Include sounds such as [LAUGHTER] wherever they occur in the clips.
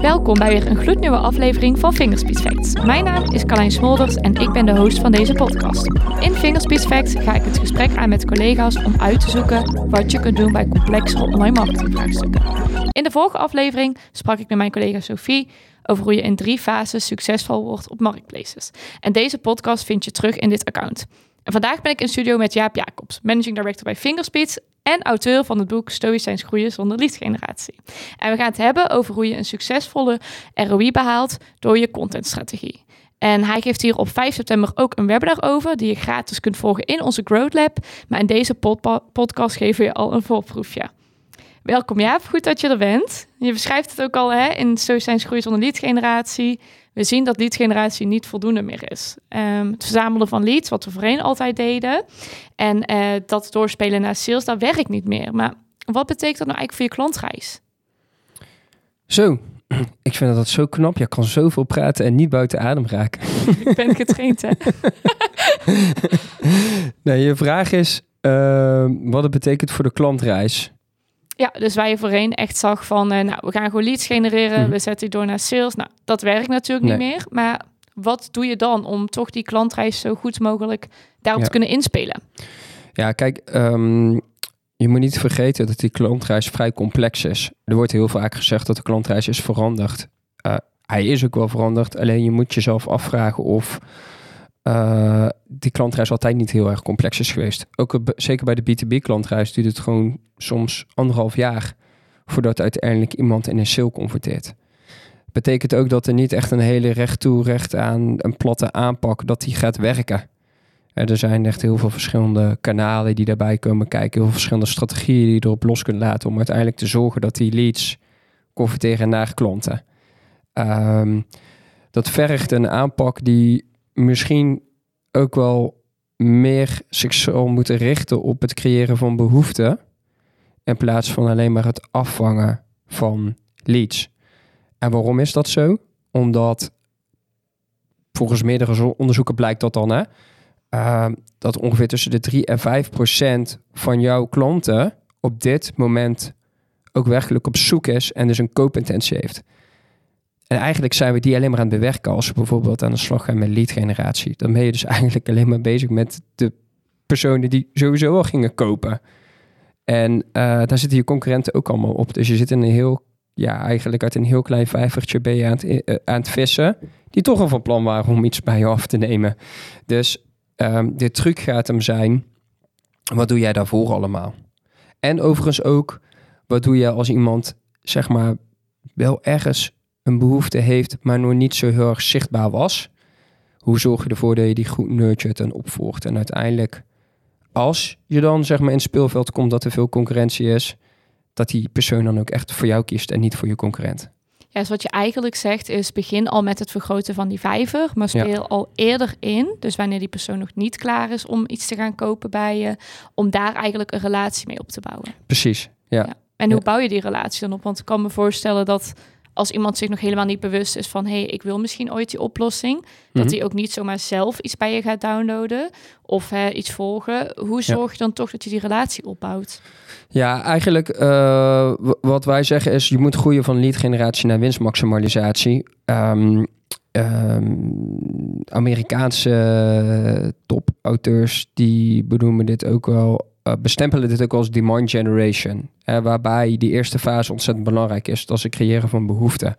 Welkom bij weer een gloednieuwe aflevering van Fingerspeed Facts. Mijn naam is Carlijn Smolders en ik ben de host van deze podcast. In Fingerspeed Facts ga ik het gesprek aan met collega's om uit te zoeken wat je kunt doen bij complexe online marketingvraagstukken. In de vorige aflevering sprak ik met mijn collega Sophie over hoe je in drie fases succesvol wordt op marketplaces. En deze podcast vind je terug in dit account. En vandaag ben ik in studio met Jaap Jacobs, managing director bij Fingerspeed en auteur van het boek Stoïcijns groeien zonder leadgeneratie. En we gaan het hebben over hoe je een succesvolle ROI behaalt door je contentstrategie. En hij geeft hier op 5 september ook een webinar over, die je gratis kunt volgen in onze Growth Lab. Maar in deze podcast geven we je al een voorproefje. Welkom Jaap, goed dat je er bent. Je beschrijft het ook al hè, in Stoïcijns groei zonder leadgeneratie. We zien dat leadgeneratie niet voldoende meer is. Um, het verzamelen van leads, wat we voorheen altijd deden, en uh, dat doorspelen naar sales, dat werkt niet meer. Maar wat betekent dat nou eigenlijk voor je klantreis? Zo, [CLEARS THROAT] ik vind dat zo knap. Je kan zoveel praten en niet buiten adem raken. Ik ben getraind, hè? [LAUGHS] nee, je vraag is uh, wat het betekent voor de klantreis. Ja, dus waar je voorheen echt zag van, uh, nou, we gaan gewoon leads genereren, mm. we zetten die door naar sales. Nou, dat werkt natuurlijk niet meer. Maar wat doe je dan om toch die klantreis zo goed mogelijk daarop te kunnen inspelen? Ja, kijk, um, je moet niet vergeten dat die klantreis vrij complex is. Er wordt heel vaak gezegd dat de klantreis is veranderd. Uh, hij is ook wel veranderd, alleen je moet jezelf afvragen of uh, die klantreis altijd niet heel erg complex is geweest. Ook zeker bij de B2B-klantreis duurt het gewoon soms anderhalf jaar voordat uiteindelijk iemand in een sale converteert. Betekent ook dat er niet echt een hele recht toe, recht aan, een platte aanpak, dat die gaat werken. Er zijn echt heel veel verschillende kanalen die daarbij komen kijken, heel veel verschillende strategieën die je erop los kunt laten om uiteindelijk te zorgen dat die leads converteren naar klanten. Um, dat vergt een aanpak die misschien ook wel meer zich zal moeten richten op het creëren van behoeften. In plaats van alleen maar het afvangen van leads. En waarom is dat zo? Omdat volgens meerdere onderzoeken blijkt dat dan, hè, uh, dat ongeveer tussen de 3 en 5 procent van jouw klanten op dit moment ook werkelijk op zoek is en dus een koopintentie heeft. En eigenlijk zijn we die alleen maar aan het bewerken als we bijvoorbeeld aan de slag gaan met lead generatie. Dan ben je dus [LAUGHS] eigenlijk alleen maar bezig met de personen die sowieso al gingen kopen. En uh, daar zitten je concurrenten ook allemaal op. Dus je zit in een heel, ja, eigenlijk uit een heel klein vijvertje ben je aan het, aan het vissen. Die toch al van plan waren om iets bij je af te nemen. Dus um, de truc gaat hem zijn, wat doe jij daarvoor allemaal? En overigens ook, wat doe je als iemand, zeg maar, wel ergens een behoefte heeft, maar nog niet zo heel erg zichtbaar was. Hoe zorg je ervoor dat je die goed nurtured en opvolgt? En uiteindelijk, als je dan zeg maar in het speelveld komt dat er veel concurrentie is, dat die persoon dan ook echt voor jou kiest en niet voor je concurrent. Ja, dus wat je eigenlijk zegt is begin al met het vergroten van die vijver, maar speel al eerder in. Dus wanneer die persoon nog niet klaar is om iets te gaan kopen bij je, om daar eigenlijk een relatie mee op te bouwen. Precies, ja. ja. En hoe bouw je die relatie dan op? Want ik kan me voorstellen dat als iemand zich nog helemaal niet bewust is van hé, hey, ik wil misschien ooit die oplossing, dat mhm. hij ook niet zomaar zelf iets bij je gaat downloaden of hè, iets volgen. Hoe zorg je dan toch dat je die relatie opbouwt? Ja, eigenlijk uh, wat wij zeggen is, je moet groeien van lead generatie naar winstmaximalisatie. Um, um, Amerikaanse topauteurs die benoemen dit ook wel uh, bestempelen dit ook als demand generation. Hè, waarbij die eerste fase ontzettend belangrijk is. Dat is het creëren van behoeften.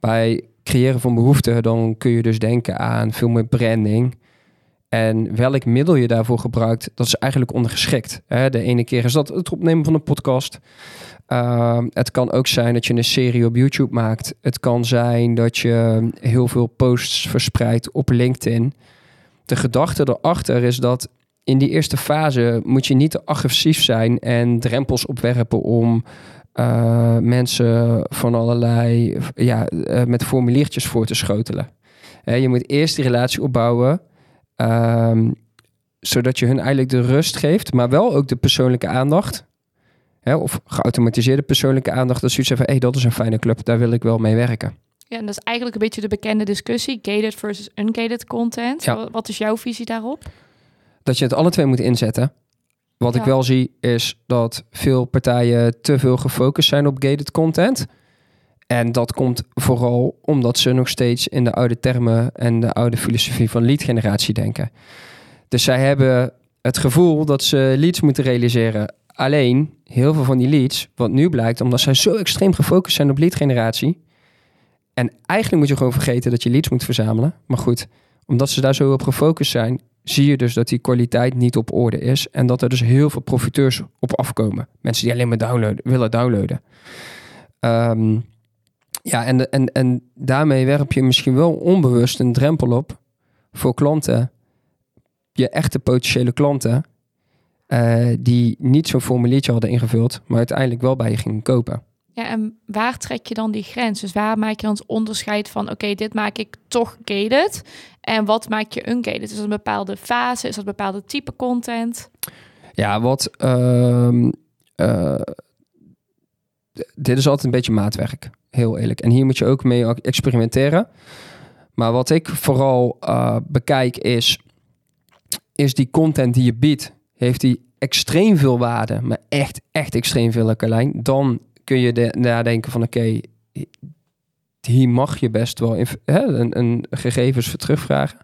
Bij creëren van behoeften, dan kun je dus denken aan veel meer branding. En welk middel je daarvoor gebruikt, dat is eigenlijk ondergeschikt. De ene keer is dat het opnemen van een podcast. Uh, het kan ook zijn dat je een serie op YouTube maakt. Het kan zijn dat je heel veel posts verspreidt op LinkedIn. De gedachte erachter is dat in die eerste fase moet je niet te agressief zijn en drempels opwerpen om uh, mensen van allerlei ja, uh, met formuliertjes voor te schotelen. Je moet eerst die relatie opbouwen, um, zodat je hun eigenlijk de rust geeft, maar wel ook de persoonlijke aandacht. Hè, of geautomatiseerde persoonlijke aandacht. Dat ze zeggen van, hé, hey, dat is een fijne club, daar wil ik wel mee werken. Ja, en dat is eigenlijk een beetje de bekende discussie, gated versus ungated content. Ja. Wat is jouw visie daarop? Dat je het alle twee moet inzetten. Wat ik wel zie is dat veel partijen te veel gefocust zijn op gated content. En dat komt vooral omdat ze nog steeds in de oude termen en de oude filosofie van lead generatie denken. Dus zij hebben het gevoel dat ze leads moeten realiseren. Alleen heel veel van die leads, wat nu blijkt, omdat zij zo extreem gefocust zijn op lead generatie. En eigenlijk moet je gewoon vergeten dat je leads moet verzamelen. Maar goed, omdat ze daar zo op gefocust zijn, zie je dus dat die kwaliteit niet op orde is. En dat er dus heel veel profiteurs op afkomen. Mensen die alleen maar downloaden, willen downloaden. Ehm, ja, en, en, en daarmee werp je misschien wel onbewust een drempel op voor klanten, je echte potentiële klanten, eh, die niet zo'n formuliertje hadden ingevuld, maar uiteindelijk wel bij je gingen kopen. Ja, en waar trek je dan die grens? Dus waar maak je dan het onderscheid van, oké, dit maak ik toch gated en wat maak je ungated? Is dat een bepaalde fase? Is dat bepaalde type content? Ja, wat... ehm, eh, dit is altijd een beetje maatwerk, heel eerlijk. En hier moet je ook mee experimenteren. Maar wat ik vooral eh, bekijk is... is die content die je biedt... heeft die extreem veel waarde, maar echt, echt extreem veel, Carlijn. Dan kun je de, nadenken van oké, hier mag je best wel hè, een, een gegevens voor terugvragen.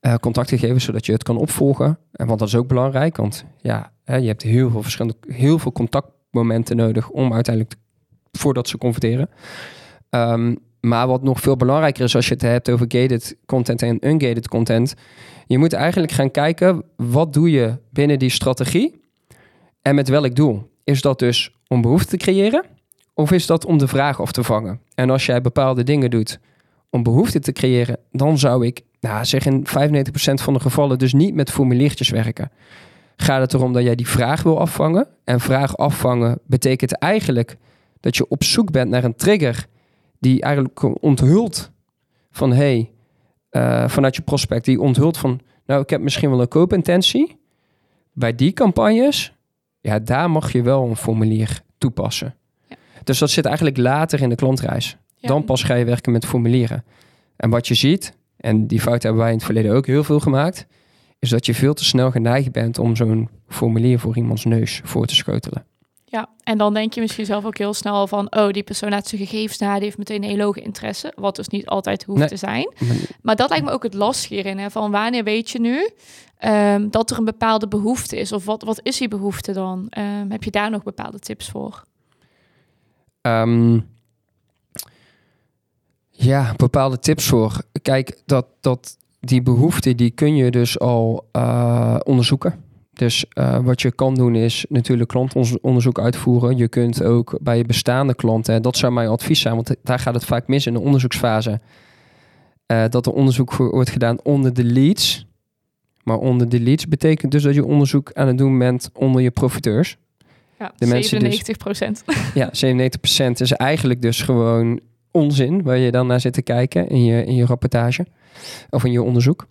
Eh, contactgegevens, zodat je het kan opvolgen. En want dat is ook belangrijk, want ja, hè, je hebt heel veel verschillende, heel veel contactmomenten nodig om uiteindelijk te- voordat ze converteren. Ehm, maar wat nog veel belangrijker is als je het hebt over gated content en ungated content, je moet eigenlijk gaan kijken wat doe je binnen die strategie en met welk doel. Is dat dus om behoefte te creëren of is dat om de vraag af te vangen? En als jij bepaalde dingen doet om behoefte te creëren, dan zou ik nou, zeg in 95% van de gevallen dus niet met formuliertjes werken. Gaat het erom dat jij die vraag wil afvangen? En vraag afvangen betekent eigenlijk dat je op zoek bent naar een trigger die eigenlijk onthult van hey, eh, vanuit je prospect, die onthult van nou, ik heb misschien wel een koopintentie. Bij die campagnes, ja, daar mag je wel een formulier toepassen. Ja. Dus dat zit eigenlijk later in de klantreis. Ja. Dan pas ga je werken met formulieren. En wat je ziet, en die fout hebben wij in het verleden ook heel veel gemaakt, is dat je veel te snel geneigd bent om zo'n formulier voor iemands neus voor te schotelen. Ja, en dan denk je misschien zelf ook heel snel van, oh, die persoon laat zijn gegevens na, die heeft meteen een hele hoge interesse, wat dus niet altijd hoeft Nee. te zijn. Maar dat lijkt me ook het lastige hierin, hè, van wanneer weet je nu ehm, dat er een bepaalde behoefte is, of wat, wat is die behoefte dan? Ehm, heb je daar nog bepaalde tips voor? Ehm, ja, bepaalde tips voor. Kijk, dat, dat die behoefte, die kun je dus al eh, onderzoeken. Dus eh, wat je kan doen is natuurlijk klantonderzoek uitvoeren. Je kunt ook bij je bestaande klanten, en dat zou mijn advies zijn, want daar gaat het vaak mis in de onderzoeksfase. eh, dat er onderzoek wordt gedaan onder de leads. Maar onder de leads betekent dus dat je onderzoek aan het doen bent onder je profiteurs. Ja, De mensen dus- 97 procent. [LAUGHS] Ja, 97% is eigenlijk dus gewoon onzin waar je dan naar zit te kijken in je, in je rapportage of in je onderzoek.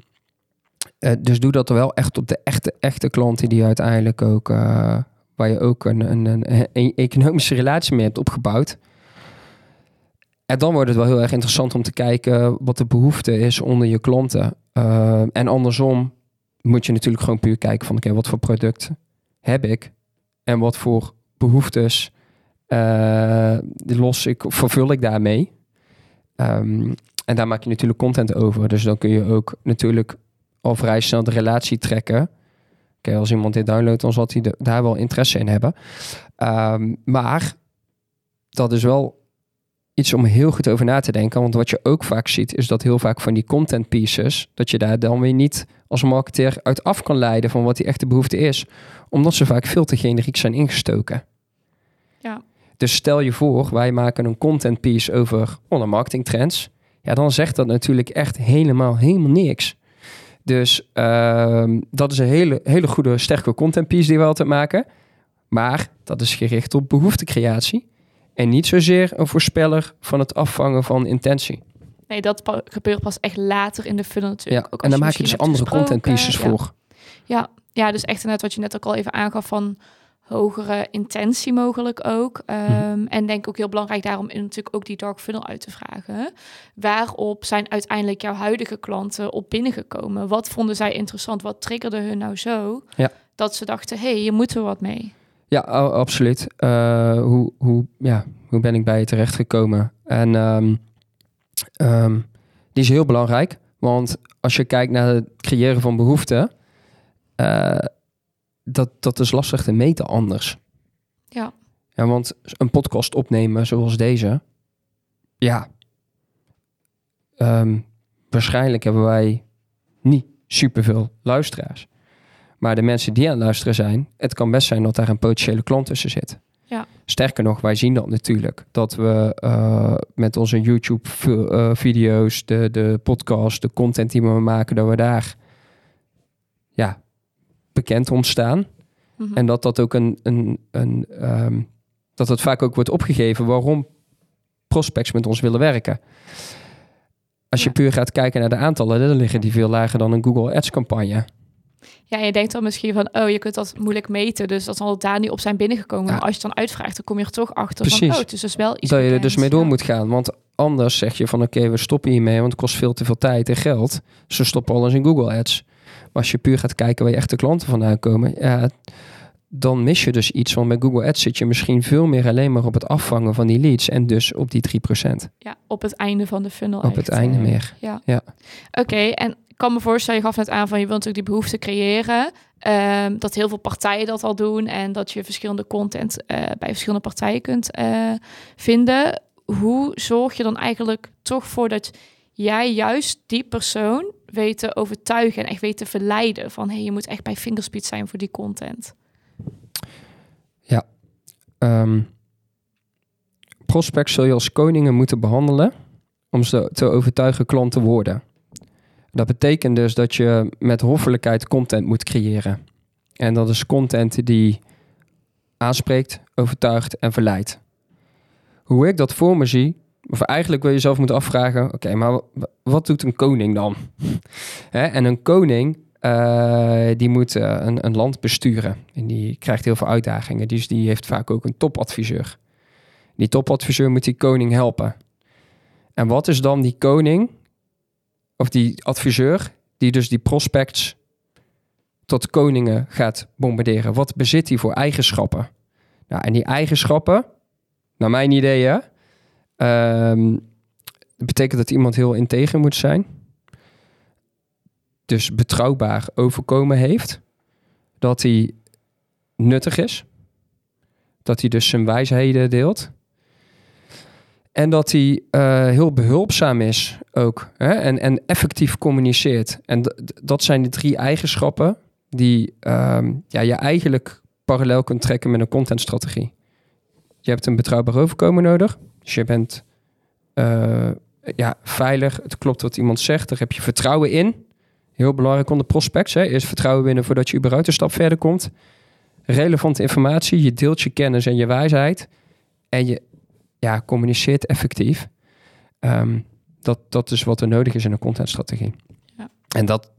Eh, dus doe dat wel echt op de echte, echte klanten die uiteindelijk ook, eh, waar je ook een, een, een, een economische relatie mee hebt opgebouwd. En dan wordt het wel heel erg interessant om te kijken wat de behoefte is onder je klanten. Eh, en andersom moet je natuurlijk gewoon puur kijken van oké, wat voor product heb ik en wat voor behoeftes eh, los ik, vervul ik daarmee. Ehm, en daar maak je natuurlijk content over. Dus dan kun je ook natuurlijk al vrij snel de relatie trekken. Oké, als iemand dit downloadt, dan zal hij de- daar wel interesse in hebben. Ehm, maar dat is wel iets om heel goed over na te denken. Want wat je ook vaak ziet, is dat heel vaak van die content pieces, dat je daar dan weer niet als marketeer uit af kan leiden van wat die echte behoefte is. Omdat ze vaak veel te generiek zijn ingestoken. Ja. Dus stel je voor, wij maken een content piece over online marketing trends. Ja, dan zegt dat natuurlijk echt helemaal, helemaal niks. Dus ehm, dat is een hele, hele goede, sterke content piece die we altijd maken. Maar dat is gericht op behoeftecreatie. En niet zozeer een voorspeller van het afvangen van intentie. Nee, dat pa- gebeurt pas echt later in de funnel Ja, natuurlijk. Ook en daar maak je dus andere content pieces Ja. voor. Ja, ja, dus echt net wat je net ook al even aangaf van hogere intentie mogelijk ook. Ehm, En denk ook heel belangrijk daarom in natuurlijk ook die dark funnel uit te vragen. Waarop zijn uiteindelijk jouw huidige klanten op binnengekomen? Wat vonden zij interessant? Wat triggerde hun nou zo? Ja. Dat ze dachten, hé, hey, hier moeten we wat mee. Ja, absoluut. Eh, hoe, hoe, ja, hoe ben ik bij je terechtgekomen? En ehm, ehm, die is heel belangrijk. Want als je kijkt naar het creëren van behoeften, eh, dat, dat is lastig te meten anders. Ja. ja. Want een podcast opnemen zoals deze, ja, ehm, waarschijnlijk hebben wij niet superveel luisteraars. Maar de mensen die aan het luisteren zijn, het kan best zijn dat daar een potentiële klant tussen zit. Ja. Sterker nog, wij zien dat natuurlijk. Dat we uh, met onze YouTube-video's, de, de podcast, de content die we maken, dat we daar ja, bekend ontstaan. Mm -hmm. En dat dat ook een, een, een um, dat het vaak ook wordt opgegeven waarom prospects met ons willen werken. Als je puur gaat kijken naar de aantallen, dan liggen die veel lager dan een Google Ads campagne. Ja, je denkt dan misschien van, oh, je kunt dat moeilijk meten, dus dat zal daar niet op zijn binnengekomen. Ja. Maar als je dan uitvraagt, dan kom je er toch achter Precies. van, oh, het is dus wel iets Dat je er dus mee door Ja. moet gaan. Want anders zeg je van, oké, we stoppen hiermee, want het kost veel te veel tijd en geld. Ze stoppen alles in Google Ads. Maar als je puur gaat kijken waar je echte klanten vandaan komen, ja, dan mis je dus iets. Want bij Google Ads zit je misschien veel meer alleen maar op het afvangen van die leads en dus op die 3%. Ja, op het einde van de funnel. Op het einde meer. Ja. Ja. Oké, en ik kan me voorstellen, je gaf net aan van je wilt natuurlijk die behoefte creëren. ehm, dat heel veel partijen dat al doen en dat je verschillende content eh, bij verschillende partijen kunt eh, vinden. Hoe zorg je dan eigenlijk toch voor dat jij juist die persoon weet te overtuigen en echt weet te verleiden van hey, je moet echt bij Fingerspeed zijn voor die content? Ehm, prospects zul je als koningen moeten behandelen om ze te overtuigen klant te worden. Dat betekent dus dat je met hoffelijkheid content moet creëren. En dat is content die aanspreekt, overtuigt en verleidt. Hoe ik dat voor me zie, of eigenlijk wil je zelf moeten afvragen: oké, maar wa- wat doet een koning dan? [LAUGHS] Hè, en een koning eh, die moet eh, een, een land besturen. En die krijgt heel veel uitdagingen. Dus die heeft vaak ook een topadviseur. Die topadviseur moet die koning helpen. En wat is dan die koning, of die adviseur, die dus die prospects tot koningen gaat bombarderen? Wat bezit hij voor eigenschappen? Nou, en die eigenschappen, naar mijn ideeën, ehm, dat betekent dat iemand heel integer moet zijn dus betrouwbaar overkomen heeft. Dat hij nuttig is. Dat hij dus zijn wijsheden deelt. En dat hij eh, heel behulpzaam is ook. Hè? En, en effectief communiceert. En dat zijn de drie eigenschappen die ehm, ja, je eigenlijk parallel kunt trekken met een contentstrategie. Je hebt een betrouwbaar overkomen nodig. Dus je bent eh, ja, veilig. Het klopt wat iemand zegt. Daar heb je vertrouwen in. Heel belangrijk onder prospects. Hè. Eerst vertrouwen winnen voordat je überhaupt een stap verder komt. Relevante informatie. Je deelt je kennis en je wijsheid. En je ja, communiceert effectief. Ehm, dat, dat is wat er nodig is in een contentstrategie. Ja. En dat,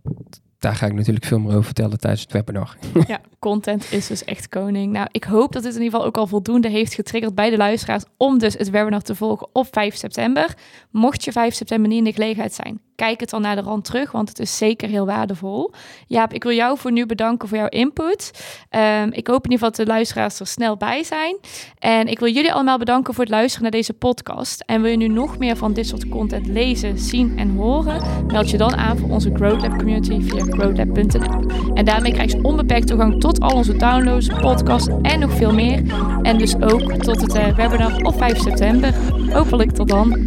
daar ga ik natuurlijk veel meer over vertellen tijdens het webinar. Ja, content is dus echt koning. Nou, ik hoop dat dit in ieder geval ook al voldoende heeft getriggerd bij de luisteraars om dus het webinar te volgen op 5 september. Mocht je 5 september niet in de gelegenheid zijn, kijk het dan naar de rand terug, want het is zeker heel waardevol. Jaap, ik wil jou voor nu bedanken voor jouw input. Ehm, ik hoop in ieder geval dat de luisteraars er snel bij zijn. En ik wil jullie allemaal bedanken voor het luisteren naar deze podcast. En wil je nu nog meer van dit soort content lezen, zien en horen, meld je dan aan voor onze Growth Lab community via growthlab.nl. En daarmee krijg je onbeperkt toegang tot al onze downloads, podcasts en nog veel meer. En dus ook tot het eh, webinar op 5 september. Hopelijk tot dan.